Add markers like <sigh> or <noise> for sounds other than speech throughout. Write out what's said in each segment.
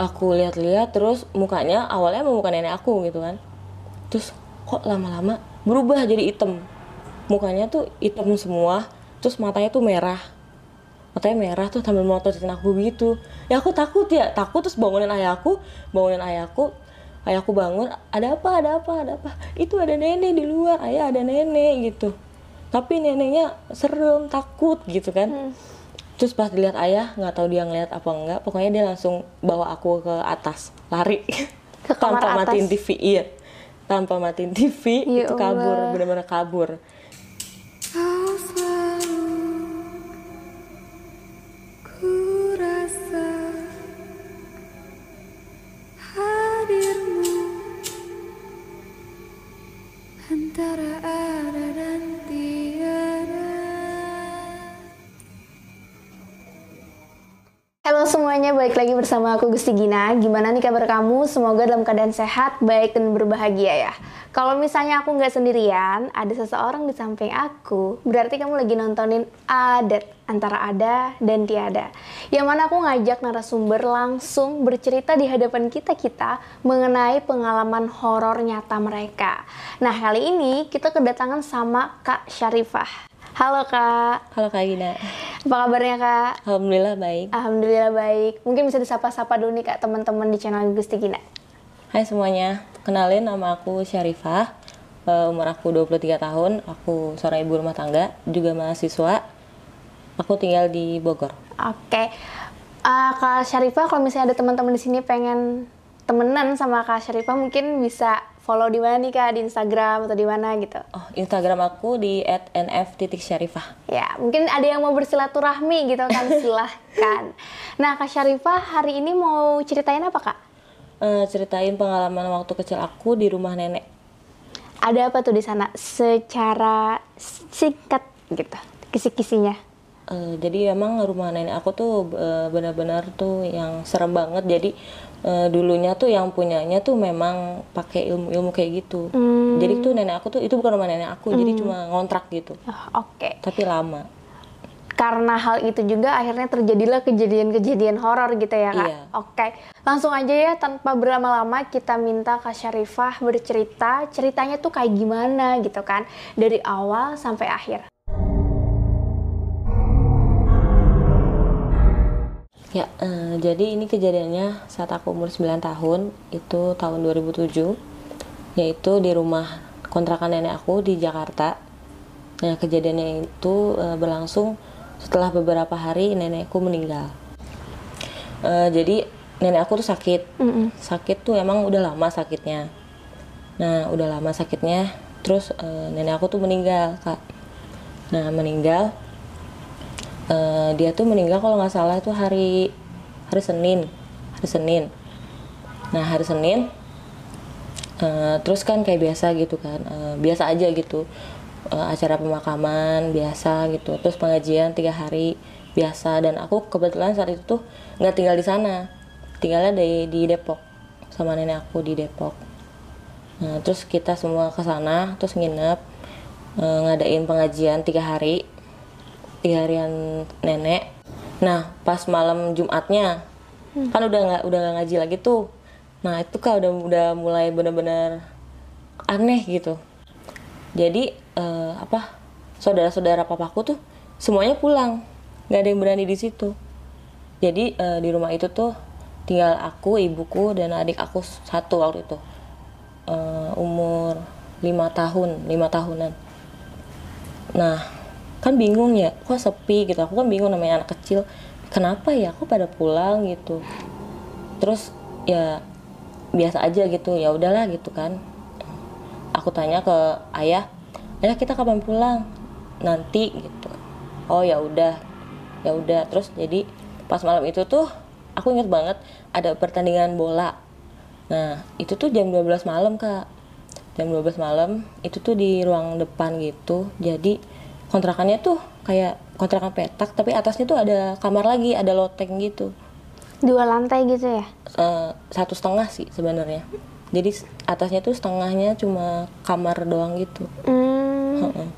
aku lihat-lihat terus mukanya awalnya mau muka nenek aku gitu kan. Terus kok lama-lama berubah jadi hitam. Mukanya tuh hitam semua terus matanya tuh merah. Matanya merah tuh sambil melototin aku gitu. Ya aku takut ya takut terus bangunin ayahku bangunin ayahku ayahku bangun ada apa ada apa ada apa? Itu ada nenek di luar ayah ada nenek gitu. Tapi neneknya serem takut gitu kan terus pas dilihat ayah nggak tahu dia ngeliat apa enggak pokoknya dia langsung bawa aku ke atas lari Ke kamar tanpa atas? matiin TV iya tanpa matiin TV Ya itu kabur Allah. benar-benar kabur balik lagi bersama aku Gusti Gina. Gimana nih kabar kamu? Semoga dalam keadaan sehat, baik dan berbahagia ya. Kalau misalnya aku nggak sendirian, ada seseorang di samping aku, berarti kamu lagi nontonin adat antara ada dan tiada. Yang mana aku ngajak narasumber langsung bercerita di hadapan kita-kita mengenai pengalaman horor nyata mereka. Nah kali ini kita kedatangan sama Kak Syarifah. Halo Kak, halo kak Gina. Apa kabarnya Kak? alhamdulillah baik. Alhamdulillah baik. Mungkin bisa disapa-sapa dulu nih kak teman-teman di channel Gusti Gina. Hai semuanya. Kenalin nama aku Syarifah. Eh, umur aku 23 tahun. Aku seorang ibu rumah tangga juga mahasiswa. Aku tinggal di Bogor. Oke, Eh, kak Syarifah kalau misalnya ada teman-teman di sini pengen temenan sama kak Syarifah mungkin bisa follow di mana nih kak di Instagram atau di mana gitu. oh Instagram aku di @nf.syarifah Ya, mungkin ada yang mau bersilaturahmi gitu kan, <laughs> silahkan. Nah, Kak Syarifah hari ini mau ceritain apa Kak? Eh, ceritain pengalaman waktu kecil aku di rumah nenek Ada apa tuh di sana? Secara singkat gitu, kisi-kisinya. Eh, jadi emang rumah nenek aku tuh eh, benar-benar tuh yang serem banget. Jadi eh, dulunya tuh yang punyanya tuh memang pakai ilmu-ilmu kayak gitu. Jadi tuh nenek aku tuh itu bukan rumah nenek aku, jadi cuma ngontrak gitu. Oh, Oke. Tapi lama. karena hal itu juga akhirnya terjadilah kejadian-kejadian horor gitu ya kak. Iya. Oke, langsung aja ya tanpa berlama-lama kita minta kak Syarifah bercerita ceritanya tuh kayak gimana gitu kan dari awal sampai akhir. Ya, eh, jadi ini kejadiannya saat aku umur 9 tahun, itu tahun 2007, yaitu di rumah kontrakan nenek aku di Jakarta. Nah, kejadiannya itu eh, berlangsung setelah beberapa hari nenekku meninggal. Eh, jadi nenek aku tuh sakit, sakit tuh emang udah lama sakitnya. Nah, udah lama sakitnya, terus eh, nenek aku tuh meninggal, kak. Nah, meninggal Eh, dia tuh meninggal kalau nggak salah itu hari hari Senin hari Senin. Nah hari Senin eh, terus kan kayak biasa gitu kan eh, biasa aja gitu. Eh, acara pemakaman biasa gitu terus pengajian tiga hari biasa. Dan aku kebetulan saat itu tuh nggak tinggal di sana tinggalnya di di Depok sama nenek aku di Depok. Nah terus kita semua ke sana terus nginep ngadain pengajian tiga hari tiga harian nenek. Nah pas malam Jumatnya kan udah nggak udah nggak ngaji lagi tuh. Nah itu kak udah udah mulai bener-bener aneh gitu. Jadi eh, apa saudara-saudara papaku tuh semuanya pulang. Nggak ada yang berani di situ. Jadi eh, di rumah itu tuh tinggal aku ibuku dan adik aku satu waktu itu. Eh, umur lima tahun lima tahunan. Nah kan bingung ya kok sepi gitu. Aku kan bingung namanya anak kecil. Kenapa ya kok pada pulang gitu? Terus ya biasa aja gitu. Ya udahlah gitu kan. Aku tanya ke ayah ayah kita kapan pulang? Nanti gitu. Oh ya udah. Ya udah. Terus jadi pas malam itu tuh aku inget banget ada pertandingan bola. Nah itu tuh jam 12 malam kak. Jam 12 malam itu tuh di ruang depan gitu. Jadi kontrakannya tuh kayak kontrakan petak tapi atasnya tuh ada kamar lagi ada loteng gitu. Dua lantai gitu ya? Eh, satu setengah sih sebenarnya. Jadi atasnya tuh setengahnya cuma kamar doang gitu. Hmm, Heeh.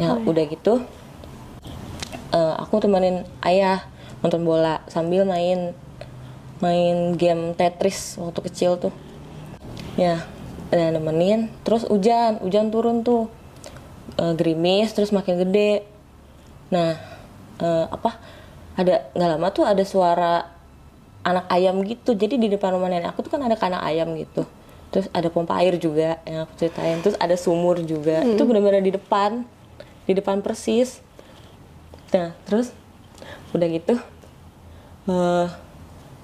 ya udah gitu eh, aku temenin ayah nonton bola sambil main main game Tetris waktu kecil tuh. Ya ada nemenin terus hujan hujan turun tuh Eh, gerimis terus makin gede. Nah eh, apa ada nggak lama tuh ada suara anak ayam gitu. Jadi di depan rumah nenek aku tuh kan ada kandang ayam gitu. Terus ada pompa air juga yang aku ceritain. Terus ada sumur juga. Itu benar-benar di depan di depan persis. Nah terus udah gitu eh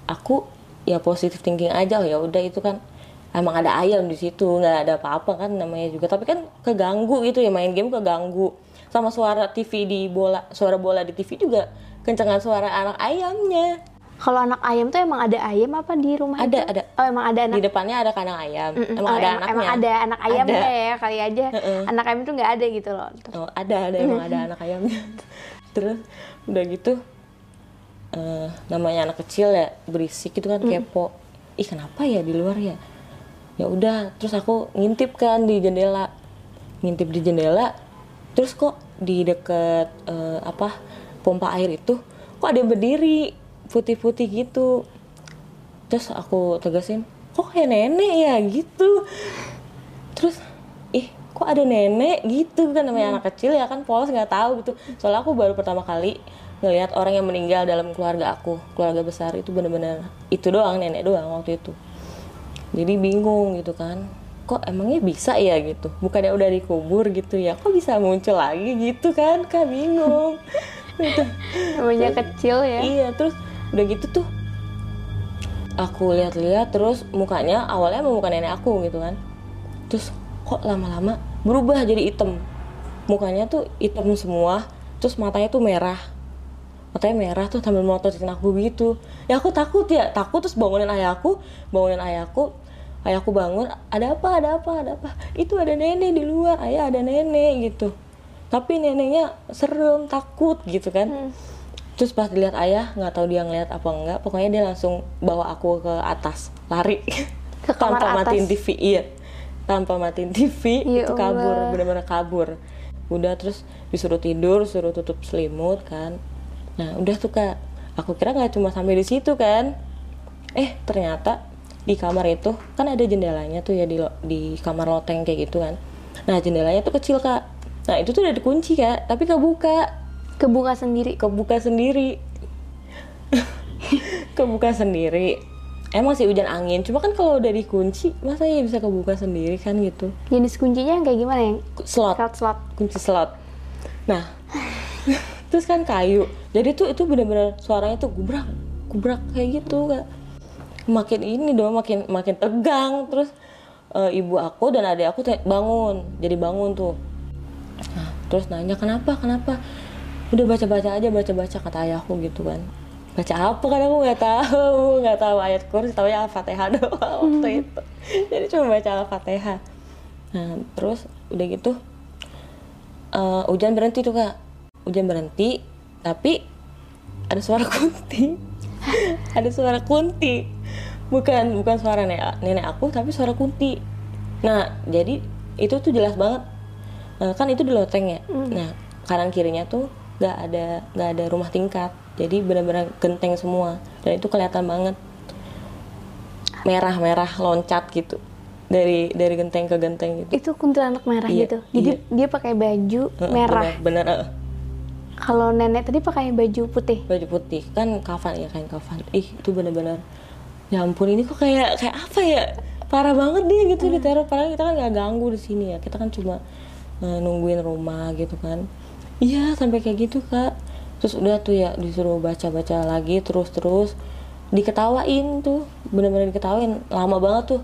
aku ya positif thinking aja ya udah itu kan emang ada ayam di situ nggak ada apa-apa kan namanya juga tapi kan keganggu gitu ya main game keganggu sama suara TV di bola suara bola di TV juga kencengan suara anak ayamnya Kalau anak ayam tuh emang ada ayam apa di rumah Ada, itu? ada. Oh emang ada anak di depannya ada kandang ayam Mm-mm. emang Oh, ada emang, anaknya emang ada anak ayamnya Ada. ya kali aja. Anak ayam tuh nggak ada gitu loh. Oh, ada, ada emang ada anak ayamnya. <laughs> Terus udah gitu eh namanya anak kecil ya berisik gitu kan kepo. Ih, kenapa ya di luar ya? Ya udah, terus aku ngintip kan di jendela. Ngintip di jendela. Terus kok di deket eh, apa? pompa air itu kok ada yang berdiri putih-putih gitu. Terus aku tegasin, kok kayak nenek ya gitu terus ih kok ada nenek gitu kan namanya anak kecil ya kan polos nggak tahu gitu soalnya aku baru pertama kali ngelihat orang yang meninggal dalam keluarga aku keluarga besar itu bener-bener itu doang nenek doang waktu itu jadi bingung gitu kan kok emangnya bisa ya gitu bukannya udah dikubur gitu ya kok bisa muncul lagi gitu kan kak bingung gitu. <laughs> Namanya kecil ya. Iya, terus udah gitu tuh aku lihat-lihat terus mukanya awalnya emang muka nenek aku gitu kan. Terus kok lama-lama berubah jadi hitam. Mukanya tuh hitam semua, terus matanya tuh merah. Matanya merah tuh sambil melototin aku gitu. Ya aku takut ya, takut terus bangunin ayahku, bangunin ayahku. Ayahku bangun, ada apa, ada apa, ada apa. Itu ada nenek di luar, ayah ada nenek gitu. Tapi neneknya serem, takut gitu kan terus pas dilihat ayah nggak tahu dia ngeliat apa enggak pokoknya dia langsung bawa aku ke atas lari Ke kamar <laughs> tanpa matiin atas? TV iya tanpa matiin TV <laughs> Ya itu kabur Allah. benar-benar kabur udah terus disuruh tidur suruh tutup selimut kan nah udah tuh kak aku kira nggak cuma sampai di situ kan eh ternyata di kamar itu kan ada jendelanya tuh ya di di kamar loteng kayak gitu kan. Nah jendelanya tuh kecil kak. Nah itu tuh udah dikunci kak tapi kebuka. Kebuka sendiri. kebuka sendiri. <laughs> Kebuka sendiri. Emang sih hujan angin cuma kan kalau udah dikunci masa ya bisa kebuka sendiri kan gitu. Jenis kuncinya yang kayak gimana yang slot. Slot slot? kunci slot. Nah <laughs> terus kan kayu. Jadi tuh itu bener-bener suaranya tuh gubrak gubrak kayak gitu kak makin ini dong makin makin tegang. Terus eh, ibu aku dan adik aku bangun jadi bangun tuh. Nah, terus nanya kenapa kenapa? Udah baca-baca aja baca-baca kata ayahku gitu kan. Baca apa kan aku nggak tahu <laughs> nggak tahu ayat kursi tahu ya al-fatihah <laughs> doang waktu itu. Jadi cuma baca al-fatihah. Nah terus udah gitu eh, hujan berhenti tuh kak. Hujan berhenti tapi ada suara <laughs> kunti. Ada suara kunti bukan bukan suara nenek, nenek aku tapi suara kunti. Nah jadi itu tuh jelas banget. Eh, kan itu di loteng ya? Nah kanan kirinya tuh nggak ada nggak ada rumah tingkat. Jadi benar-benar genteng semua. Dan itu kelihatan banget. Merah merah loncat gitu. Dari dari genteng ke genteng gitu. Itu kuntilanak merah Iya, gitu. Jadi iya. dia pakai baju Eh, merah. bener, bener eh. Kalau nenek tadi pakai baju putih. baju putih. Kan kafan ya kain kafan. Ih itu bener-bener ya ampun ini kok kayak kayak apa ya? Parah banget dia gitu di teror padahal kita kan nggak ganggu di sini ya. Kita kan cuma eh, nungguin rumah gitu kan. Iya sampai kayak gitu kak. Terus udah tuh ya disuruh baca-baca lagi terus-terus. Diketawain tuh bener-bener diketawain. Lama banget tuh.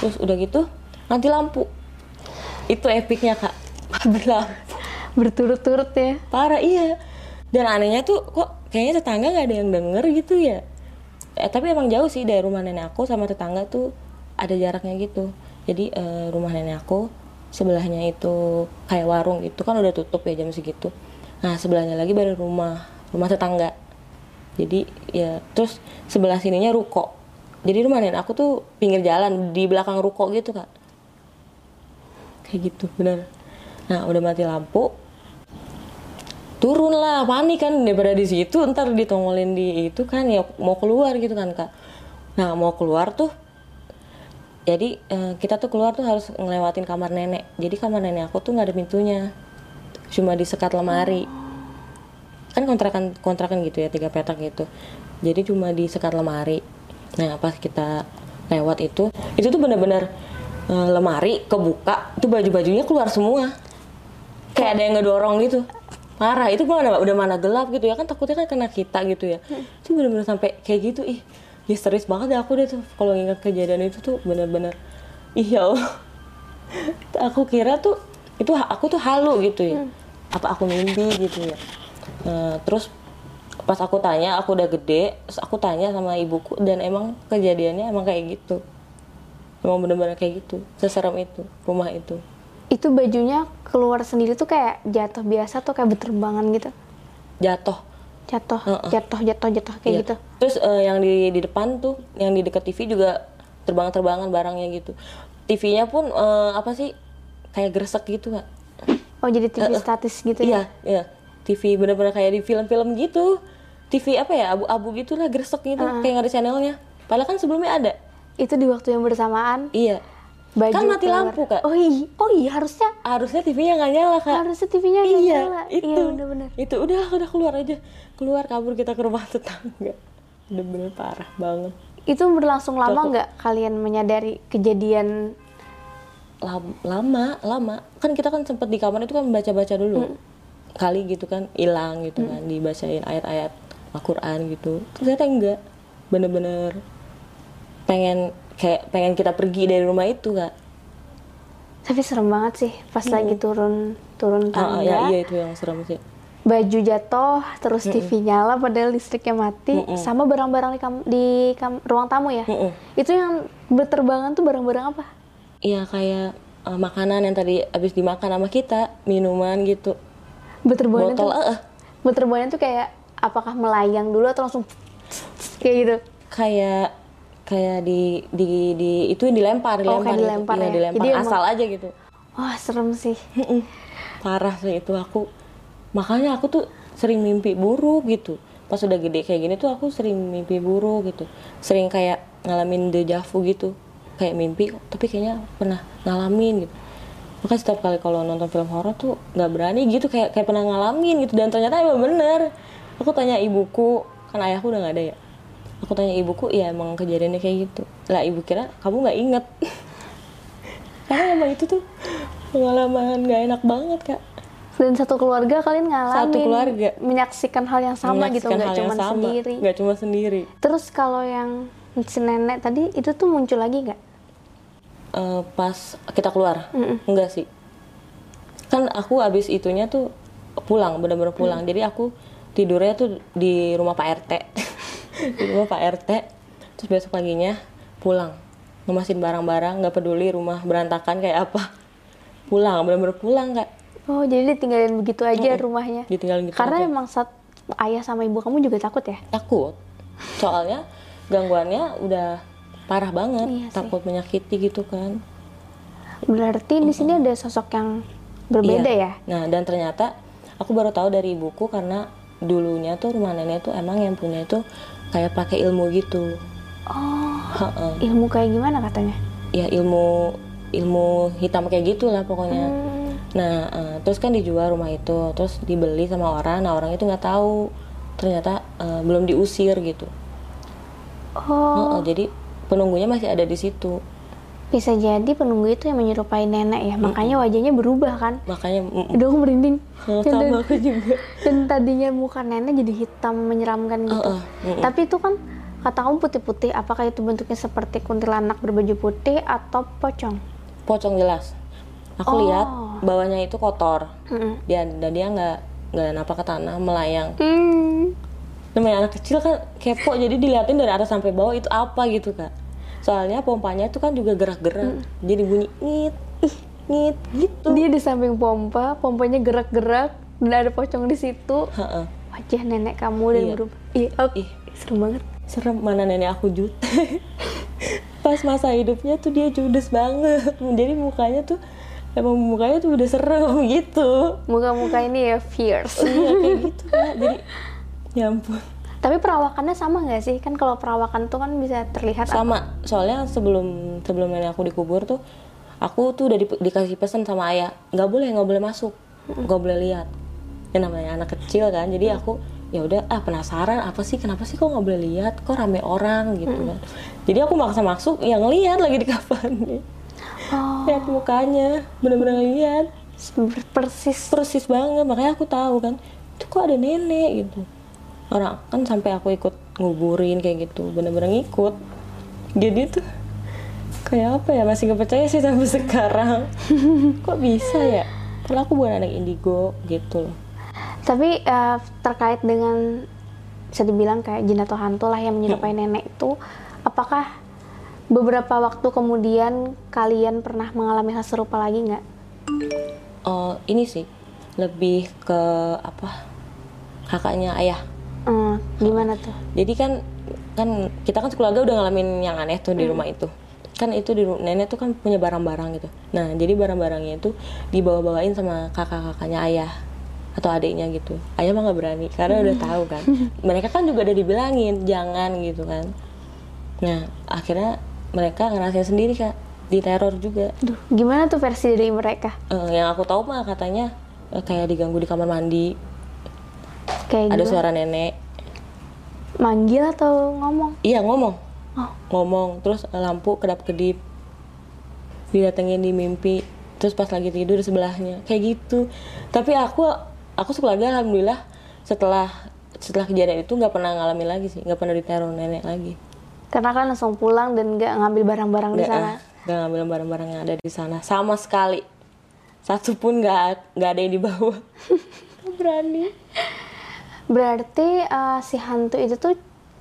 Terus udah gitu nanti lampu. Itu epicnya kak. <laughs> Berlampu. Berturut-turut ya. parah iya. Dan anehnya tuh kok kayaknya tetangga nggak ada yang denger gitu ya eh, tapi emang jauh sih dari rumah nenek aku sama tetangga tuh ada jaraknya gitu. Jadi eh, rumah nenek aku sebelahnya itu kayak warung itu kan udah tutup ya jam segitu. Nah sebelahnya lagi baru rumah rumah tetangga. Jadi ya terus sebelah sininya ruko. Jadi rumah nenek aku tuh pinggir jalan di belakang ruko gitu kak. Kayak gitu bener nah udah mati lampu turun lah panik kan daripada di situ ntar ditongolin di itu kan ya mau keluar gitu kan kak. Nah mau keluar tuh jadi eh, kita tuh keluar tuh harus ngelewatin kamar nenek. Jadi kamar nenek aku tuh nggak ada pintunya cuma disekat lemari. Kan kontrakan kontrakan gitu ya tiga petak gitu. Jadi cuma disekat lemari. Nah pas kita lewat itu itu tuh bener-bener eh, lemari kebuka itu baju-bajunya keluar semua. Kayak ada yang ngedorong gitu parah itu gua udah, udah mana gelap gitu ya kan takutnya kan kena kita gitu ya. Itu bener-bener sampai kayak gitu ih histeris banget deh aku deh tuh kalau ingat kejadian itu tuh bener-bener ih ya Allah. <laughs> Aku kira tuh itu aku tuh halu gitu ya. Apa aku mimpi gitu ya. Nah, terus pas aku tanya aku udah gede terus aku tanya sama ibuku dan emang kejadiannya emang kayak gitu. Emang bener-bener kayak gitu seserem itu rumah itu Itu bajunya keluar sendiri tuh kayak jatuh biasa tuh kayak berterbangan gitu. jatuh. Jatuh, Heeh. jatuh, jatuh, jatuh kayak Iya. gitu. terus eh, yang di di depan tuh yang di dekat TV juga terbang-terbangan barangnya gitu. TV-nya pun eh, apa sih kayak gresek gitu kak. Oh, jadi TV statis gitu ya. iya iya. TV bener-bener kayak di film-film gitu. TV apa ya abu-abu gitu lah gresek gitu kayak nggak ada channelnya. Padahal kan sebelumnya ada. Itu di waktu yang bersamaan? Iya baju kan mati keluar. lampu kak. Oh iya, oh iya harusnya harusnya TV-nya nggak nyala kak. Harusnya TV-nya nggak iya nyala. itu. Iya bener-bener. itu udah udah keluar aja. Keluar kabur kita ke rumah tetangga. Bener-bener parah banget. Itu berlangsung lama nggak kalian menyadari kejadian? Lam- lama lama. Kan kita kan sempet di kamar itu kan baca-baca dulu. Kali gitu kan hilang gitu kan dibacain ayat-ayat Al-Quran gitu. Ternyata enggak. Bener-bener pengen kayak pengen kita pergi dari rumah itu kak. Tapi serem banget sih pas lagi turun turun Ah, ah, tangga. ya, iya itu yang serem sih. Baju jatuh terus TV nyala padahal listriknya mati sama barang-barang di, kam- di kam- ruang tamu ya? Mm-mm. itu yang berterbangan tuh barang-barang apa? Iya kayak eh, makanan yang tadi habis dimakan sama kita minuman gitu. Berterbangan botol tuh eh. berterbangan tuh kayak apakah melayang dulu atau langsung kayak gitu? Kayak kayak di di di itu dilempar Oh, dilempar kayak gitu. dilempar Iya, ya. dilempar. Jadi emang- asal aja gitu. Wah serem sih. Parah sih itu aku. Makanya aku tuh sering mimpi buruk gitu. Pas udah gede kayak gini tuh aku sering mimpi buruk gitu. Sering kayak ngalamin deja vu gitu. Kayak mimpi tapi kayaknya pernah ngalamin gitu. Makanya setiap kali kalau nonton film horor tuh nggak berani gitu. Kayak kayak pernah ngalamin gitu. Dan ternyata emang bener. Aku tanya ibuku kan ayahku udah nggak ada ya aku tanya ibuku ya emang kejadiannya kayak gitu. Lah ibu kira kamu nggak inget <laughs> karena emang itu tuh pengalaman nggak enak banget kak. Dan satu keluarga kalian ngalamin Satu keluarga. menyaksikan hal yang sama gitu nggak cuma sendiri. Nggak cuma sendiri. Terus kalau yang si nenek tadi itu tuh muncul lagi nggak? Eh, pas kita keluar? Enggak sih. Kan aku abis itunya tuh pulang bener-bener pulang. Jadi aku tidurnya tuh di rumah Pak RT <laughs> di rumah Pak RT terus besok paginya pulang. Ngemasin barang-barang nggak peduli rumah berantakan kayak apa. Pulang bener-bener pulang kak. Oh jadi ditinggalin begitu aja rumahnya? Ditinggalin gitu karena aja. emang saat ayah sama ibu kamu juga takut ya? Takut. Soalnya gangguannya udah parah banget Iya sih. takut menyakiti gitu kan. Berarti di sini ada sosok yang berbeda Iya. ya? Nah, dan ternyata aku baru tahu dari ibuku karena dulunya tuh rumah nenek tuh emang yang punya itu kayak pakai ilmu gitu. oh Heeh. ilmu kayak gimana katanya Ya ilmu ilmu hitam kayak gitulah pokoknya. Hmm. Nah, eh, terus kan dijual rumah itu, terus dibeli sama orang. Nah, orang itu nggak tahu ternyata eh, belum diusir gitu. oh Heeh, jadi penunggunya masih ada di situ. Bisa jadi penunggu itu yang menyerupai nenek ya makanya wajahnya berubah kan Makanya Aduh aku merinding sama dan, aku juga. <laughs> dan tadinya muka nenek jadi hitam menyeramkan gitu Heeh, mm-mm. tapi itu kan kata kamu putih-putih apakah itu bentuknya seperti kuntilanak berbaju putih atau pocong Pocong jelas. Aku Oh. lihat bawahnya itu kotor. Mm-mm. dia dan dia nggak nggak napak ke tanah melayang Hmm. namanya anak kecil kan kepo jadi diliatin dari atas sampai bawah itu apa gitu kak soalnya pompanya itu kan juga gerak-gerak. Jadi bunyi ngit ih ngit gitu. Dia di samping pompa pompanya gerak-gerak dan ada pocong di situ. Heeh. wajah nenek kamu dan Iya. berubah iya oh, Ih. serem banget. Serem mana nenek aku jut? <laughs> Pas masa hidupnya tuh dia judes banget. Jadi mukanya tuh emang mukanya tuh udah serem <laughs> gitu. Muka-muka ini ya fierce. Iya kayak gitu kak. Jadi ya ampun Tapi perawakannya sama nggak sih? Kan kalau perawakan tuh kan bisa terlihat sama. soalnya sebelum sebelum nenek aku dikubur tuh aku tuh udah di- dikasih pesan sama ayah nggak boleh nggak boleh masuk nggak boleh lihat. Ya namanya anak kecil kan jadi aku ya udah ah penasaran apa sih kenapa sih kok nggak boleh lihat? Kok rame orang? Gitu kan. Jadi aku maksa masuk yang lihat lagi di kafannya Oh, lihat mukanya bener-bener lihat. Persis. persis banget makanya aku tahu kan itu kok ada nenek? Gitu orang kan sampai aku ikut nguburin kayak gitu bener-bener ngikut. Jadi tuh kayak apa ya masih nggak percaya sih sampai <laughs> sekarang. Kok bisa ya? Kalau aku bukan anak indigo gitu loh. Tapi eh, terkait dengan bisa dibilang kayak jin atau hantu lah yang menyerupai nenek itu, apakah beberapa waktu kemudian kalian pernah mengalami hal serupa lagi nggak? oh ini sih lebih ke apa kakaknya ayah Hmm, gimana tuh? jadi kan kan kita kan sekeluarga udah ngalamin yang aneh tuh di rumah itu. Kan itu di nenek tuh kan punya barang-barang gitu. Nah jadi barang-barangnya itu dibawa-bawain sama kakak-kakaknya ayah atau adiknya gitu. Ayah mah nggak berani karena udah <laughs> tahu kan. Mereka kan juga udah dibilangin jangan gitu kan. Nah akhirnya mereka ngerasain sendiri kak. Diteror juga. Duh, gimana tuh versi dari mereka? Eh, yang aku tahu mah katanya eh, kayak diganggu di kamar mandi Kayak ada gimana? suara nenek manggil atau ngomong? Iya ngomong, Oh. ngomong. Terus lampu kedap kedip, didatengin di mimpi. Terus pas lagi tidur di sebelahnya, kayak gitu. Tapi aku, aku sekeluarga alhamdulillah setelah setelah kejadian itu nggak pernah ngalamin lagi sih, nggak pernah diteror nenek lagi. Karena kan langsung pulang dan nggak ngambil barang-barang di sana. ah, nggak ngambil barang-barang yang ada di sana sama sekali. Satu pun nggak nggak ada yang dibawa. <laughs> Berani. Berarti eh, si hantu itu tuh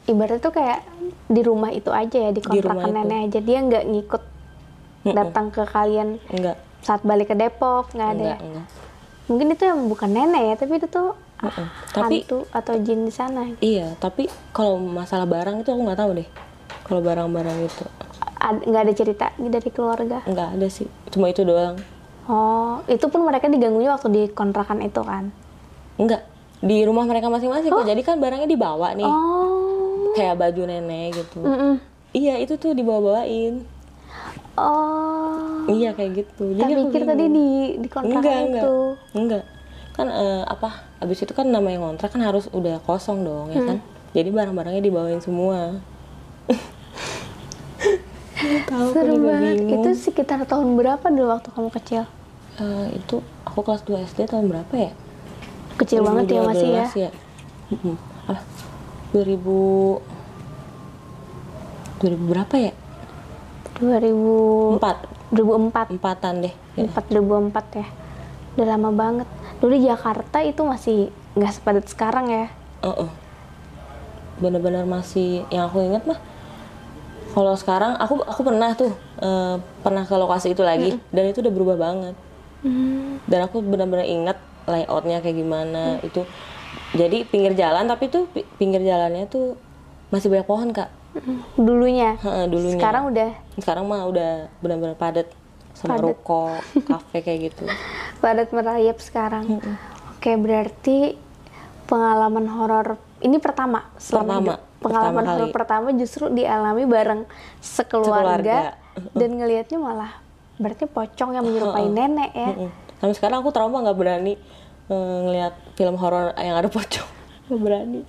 ibaratnya tuh kayak di rumah itu aja ya di kontrakan nenek aja dia nggak ngikut datang ke kalian Enggak, saat balik ke Depok nggak ada enggak, ya? enggak. mungkin itu yang bukan nenek ya tapi itu tuh ah, Mm-mm. Tapi- hantu atau jin di sana Iya, tapi kalau masalah barang itu aku nggak tahu deh. Kalau barang-barang itu Ad- nggak ada cerita dari keluarga nggak ada sih, cuma itu doang. oh itu pun mereka diganggunya waktu di kontrakan itu kan Enggak, di rumah mereka masing-masing kok. Jadi kan barangnya dibawa nih, oh kayak baju nenek gitu. Mm-mm. Iya, itu tuh dibawa-bawain. oh Iya kayak gitu. Jadi aku pikir tadi di di kontrakan enggak, enggak, itu enggak. Kan eh, apa? Abis itu kan namanya kontrak kan harus udah kosong dong, ya Hmm. kan? Jadi barang-barangnya dibawain semua. Tahu seru banget bingung. itu sekitar tahun berapa dulu waktu kamu kecil Eh, itu aku kelas 2 SD tahun berapa ya? Kecil banget ya masih ya 2012 ya. Mm-mm. Ah, 2000 2000 berapa ya? 2000 Empat, 2004 empatan deh. Ya. 4 2004 ya udah lama banget dulu Jakarta itu masih nggak sepadat sekarang ya Heeh. Bener-bener masih yang aku ingat mah. Kalau sekarang aku aku pernah tuh eh, pernah ke lokasi itu lagi dan itu udah berubah banget. Dan aku benar-benar ingat layoutnya kayak gimana itu. Jadi pinggir jalan tapi tuh pi- pinggir jalannya tuh masih banyak pohon kak. dulunya Heeh, dulunya. sekarang udah sekarang mah udah benar-benar padat sama Padat. ruko, <laughs> kafe kayak gitu. padat merayap sekarang oke berarti pengalaman horor ini pertama selama Pertama, hidup. pengalaman pertama horor pertama justru dialami bareng sekeluarga, Sekeluarga. dan ngelihatnya malah berarti pocong yang menyerupai nenek ya. Sampai sekarang aku trauma nggak berani eh, ngelihat film horor yang ada pocong. <laughs> Nggak berani.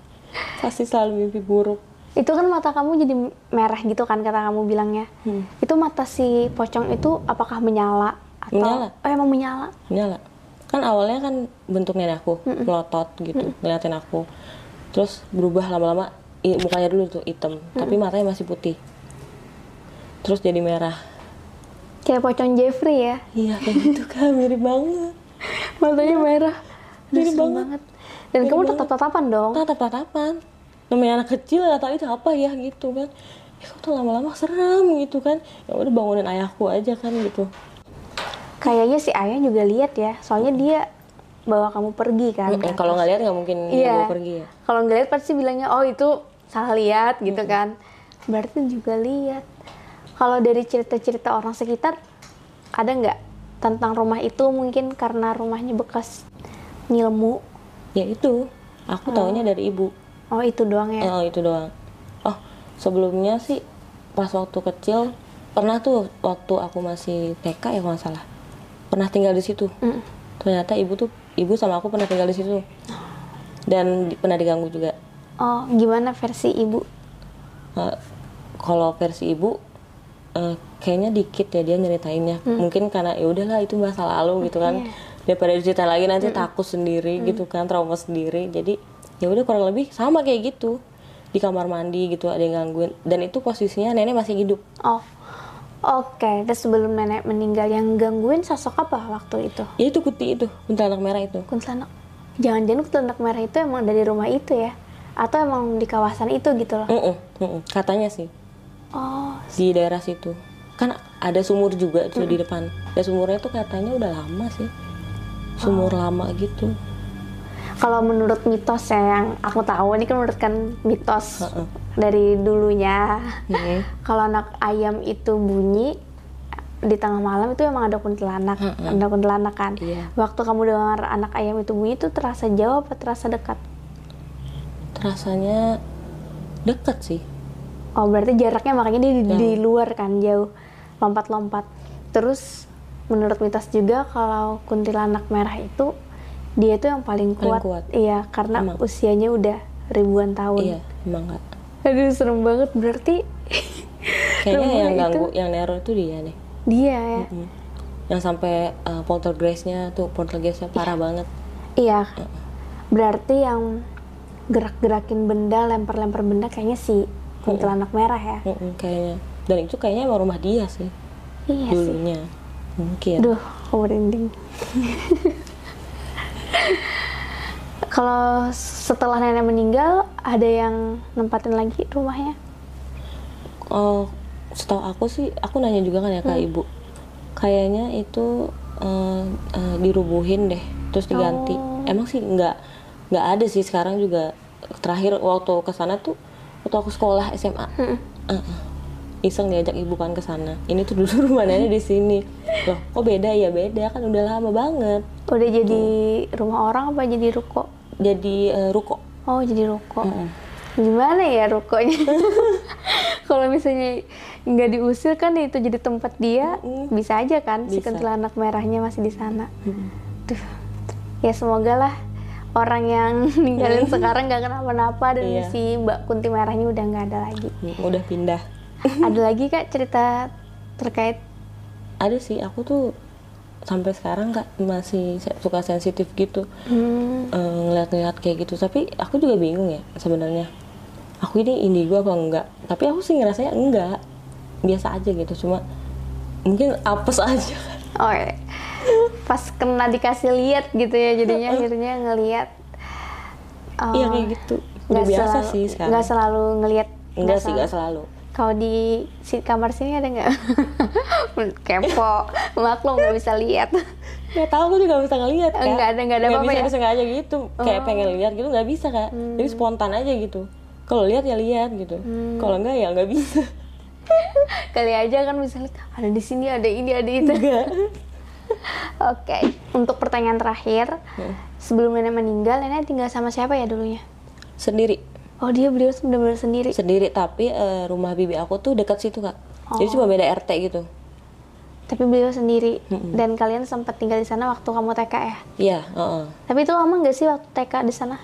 Pasti selalu mimpi buruk. itu kan mata kamu jadi merah gitu kan kata kamu bilangnya Hmm. itu mata si pocong itu apakah menyala atau Menyala. oh emang menyala Nyala. Kan awalnya kan bentuk nenek aku melotot gitu, ngeliatin aku. Terus berubah lama-lama mukanya dulu tuh hitam, tapi matanya masih putih. Terus jadi merah. Kayak pocong Jeffrey ya. Iya kayak gitu kan, mirip banget. matanya merah. Mirip Serem banget. dan Mirip kamu banget. tetap tatapan dong. Tatap-tatapan. Namanya anak kecil nggak tahu itu apa ya gitu kan. Ya kok tuh lama-lama serem gitu kan. Ya udah bangunin ayahku aja kan gitu. Kayaknya si ayah juga lihat ya. Soalnya dia bawa kamu pergi kan. Mm-mm, kalau nggak lihat nggak mungkin iya. bawa pergi ya. Kalau nggak lihat pasti bilangnya oh itu salah lihat gitu kan. Berarti juga lihat kalau dari cerita-cerita orang sekitar ada nggak tentang rumah itu mungkin karena rumahnya bekas ngilmu ya itu aku taunya dari ibu Oh itu doang ya? Oh itu doang. Oh sebelumnya sih pas waktu kecil pernah tuh waktu aku masih TK ya kalau nggak salah pernah tinggal di situ. Mm. Ternyata ibu tuh ibu sama aku pernah tinggal di situ dan di- pernah diganggu juga. Oh gimana versi ibu? Eh, kalau versi ibu eh, kayaknya dikit ya dia nyeritainnya. Mungkin karena ya udahlah itu masa lalu gitu kan. Daripada cerita lagi nanti takut sendiri gitu kan, trauma sendiri. Jadi ya udah kurang lebih sama kayak gitu. Di kamar mandi gitu ada yang gangguin dan itu posisinya nenek masih hidup. Oh oke. Terus sebelum nenek meninggal yang gangguin sosok apa waktu itu? Ya itu kuti itu, kuntilanak merah itu. Kuntilanak. Jangan-jangan kuntilanak merah itu emang dari rumah itu ya? Atau emang di kawasan itu gitu loh? Mm-mm, mm-mm. Katanya sih Oh di daerah situ. Kan ada sumur juga tuh di depan. Dan sumurnya tuh katanya udah lama sih. Sumur lama gitu. kalau menurut mitos ya yang aku tahu ini kan menurut kan mitos Heeh. dari dulunya Mm-mm. <laughs> kalau anak ayam itu bunyi di tengah malam itu emang ada kuntilanak ada kuntilanak kan Iya. waktu kamu dengar anak ayam itu bunyi itu terasa jauh apa terasa dekat Rasanya deket sih. Oh berarti jaraknya makanya dia di, di luar kan jauh lompat-lompat terus menurut mitos juga kalau kuntilanak merah itu dia itu yang paling Paling kuat, kuat. iya karena Emang. usianya udah ribuan tahun Iya, emang nggak. Aduh serem banget berarti <laughs> Kayaknya yang itu- ganggu, yang neror itu dia nih. dia ya. Mm. Yang sampai uh, poltergeistnya tuh poltergeistnya parah banget. Iya. Berarti yang gerak-gerakin benda, lempar-lempar benda kayaknya si kuntilanak merah ya. Mm-mm, kayaknya. Dan itu kayaknya emang rumah dia sih Iya sih. dulunya. Mungkin. Aduh, aku merinding. Kalau setelah nenek meninggal, ada yang nempatin lagi rumahnya? Oh, setahu aku sih, aku nanya juga kan ya ke ibu. Kayaknya itu eh, eh, dirubuhin deh, terus diganti. Emang sih nggak nggak ada sih sekarang juga. Terakhir waktu ke sana tuh waktu aku sekolah SMA. Eh, eh. Iseng diajak ibu kan ke sana. Ini tuh dulu <laughs> rumah nenek di sini. Loh, kok beda ya? Beda kan udah lama banget. Udah jadi rumah orang apa jadi ruko? Jadi eh, ruko. Oh, jadi ruko. Gimana ya rukonya? <laughs> Kalau misalnya nggak diusir kan itu jadi tempat dia, bisa aja kan si Bisa. kuntilanak merahnya masih di sana. Duh. Ya semoga lah orang yang <laughs> ninggalin sekarang nggak kenapa-napa dan Iya. si Mbak Kunti merahnya udah nggak ada lagi. Mm, Udah pindah. <laughs> ada lagi kak cerita terkait Ada sih, aku tuh sampai sekarang kak masih suka sensitif gitu. hmm, eh, ngeliat-ngeliat kayak gitu tapi aku juga bingung ya sebenarnya aku ini indigo apa enggak tapi aku sih ngerasanya enggak biasa aja gitu cuma mungkin apes <laughs> aja oh. Pas kena dikasih lihat gitu ya jadinya akhirnya ngelihat oh, iya kayak gitu udah nggak biasa selalu- sih sekarang nggak selalu ngelihat enggak sih enggak selalu Kalau di si kamar sini ada nggak? <laughs> Kepo, <laughs> maklum nggak bisa lihat. nggak tahu aku juga nggak bisa ngeliat kan Nggak ada- nggak ada apa-apa bisa ya? Oh. disengaja gitu kayak pengen lihat gitu nggak bisa kak Hmm. jadi spontan aja gitu kalau lihat ya lihat gitu Hmm. kalau enggak ya nggak bisa <laughs> Kali aja kan bisa lihat ada di sini, ada ini, ada itu. enggak <laughs> Oke, untuk pertanyaan terakhir, Hmm. sebelum nenek meninggal, nenek tinggal sama siapa ya dulunya? sendiri Oh dia beliau benar-benar sendiri. sendiri tapi eh, rumah bibi aku tuh dekat situ kak jadi Oh. cuma beda RT gitu Tapi beliau sendiri. Dan kalian sempat tinggal di sana waktu kamu TK ya? iya heeh. Tapi itu lama nggak sih waktu TK di sana?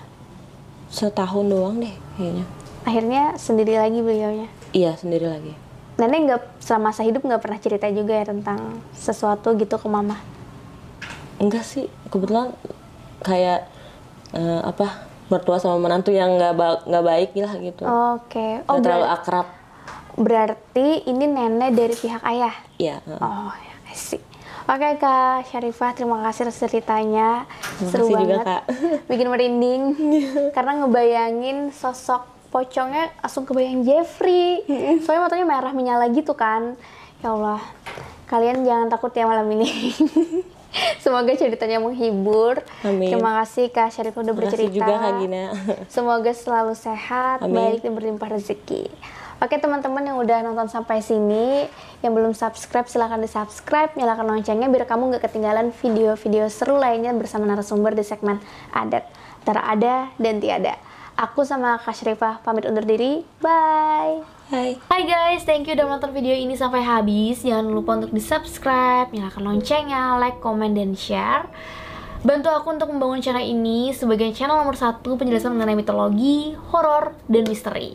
setahun doang deh kayaknya Akhirnya sendiri lagi beliaunya. iya sendiri lagi Nenek nggak selama masa hidup nggak pernah cerita juga ya tentang sesuatu gitu ke mama. enggak sih kebetulan kayak eh, apa mertua sama menantu yang nggak ba- nggak baik lah gitu Oke. Oh nggak terlalu akrab berarti ini nenek dari pihak ayah. iya heeh. Oh, ya, I see. Oke Kak Syarifah, terima kasih atas ceritanya. Terima Seru juga, banget. Kak. Bikin merinding. <laughs> Karena ngebayangin sosok pocongnya langsung kebayang Jeffrey. Soalnya matanya merah menyala gitu kan. Ya Allah. Kalian jangan takut ya malam ini. <laughs> Semoga ceritanya menghibur. Amin. Terima kasih Kak Syarifah udah Terima kasih bercerita. juga Kak Gina <laughs> Semoga selalu sehat, Amin. baik dan berlimpah rezeki. Oke teman-teman yang udah nonton sampai sini, yang belum subscribe silahkan di subscribe, nyalakan loncengnya biar kamu nggak ketinggalan video-video seru lainnya bersama narasumber di segmen adat antara ada dan tiada. Aku sama Kak Syrifah pamit undur diri. Bye. Hai. Hai guys, thank you udah menonton video ini sampai habis. Jangan lupa untuk di-subscribe, nyalakan loncengnya, like, comment, dan share. Bantu aku untuk membangun channel ini sebagai channel nomor satu penjelasan mengenai mitologi, horor, dan misteri.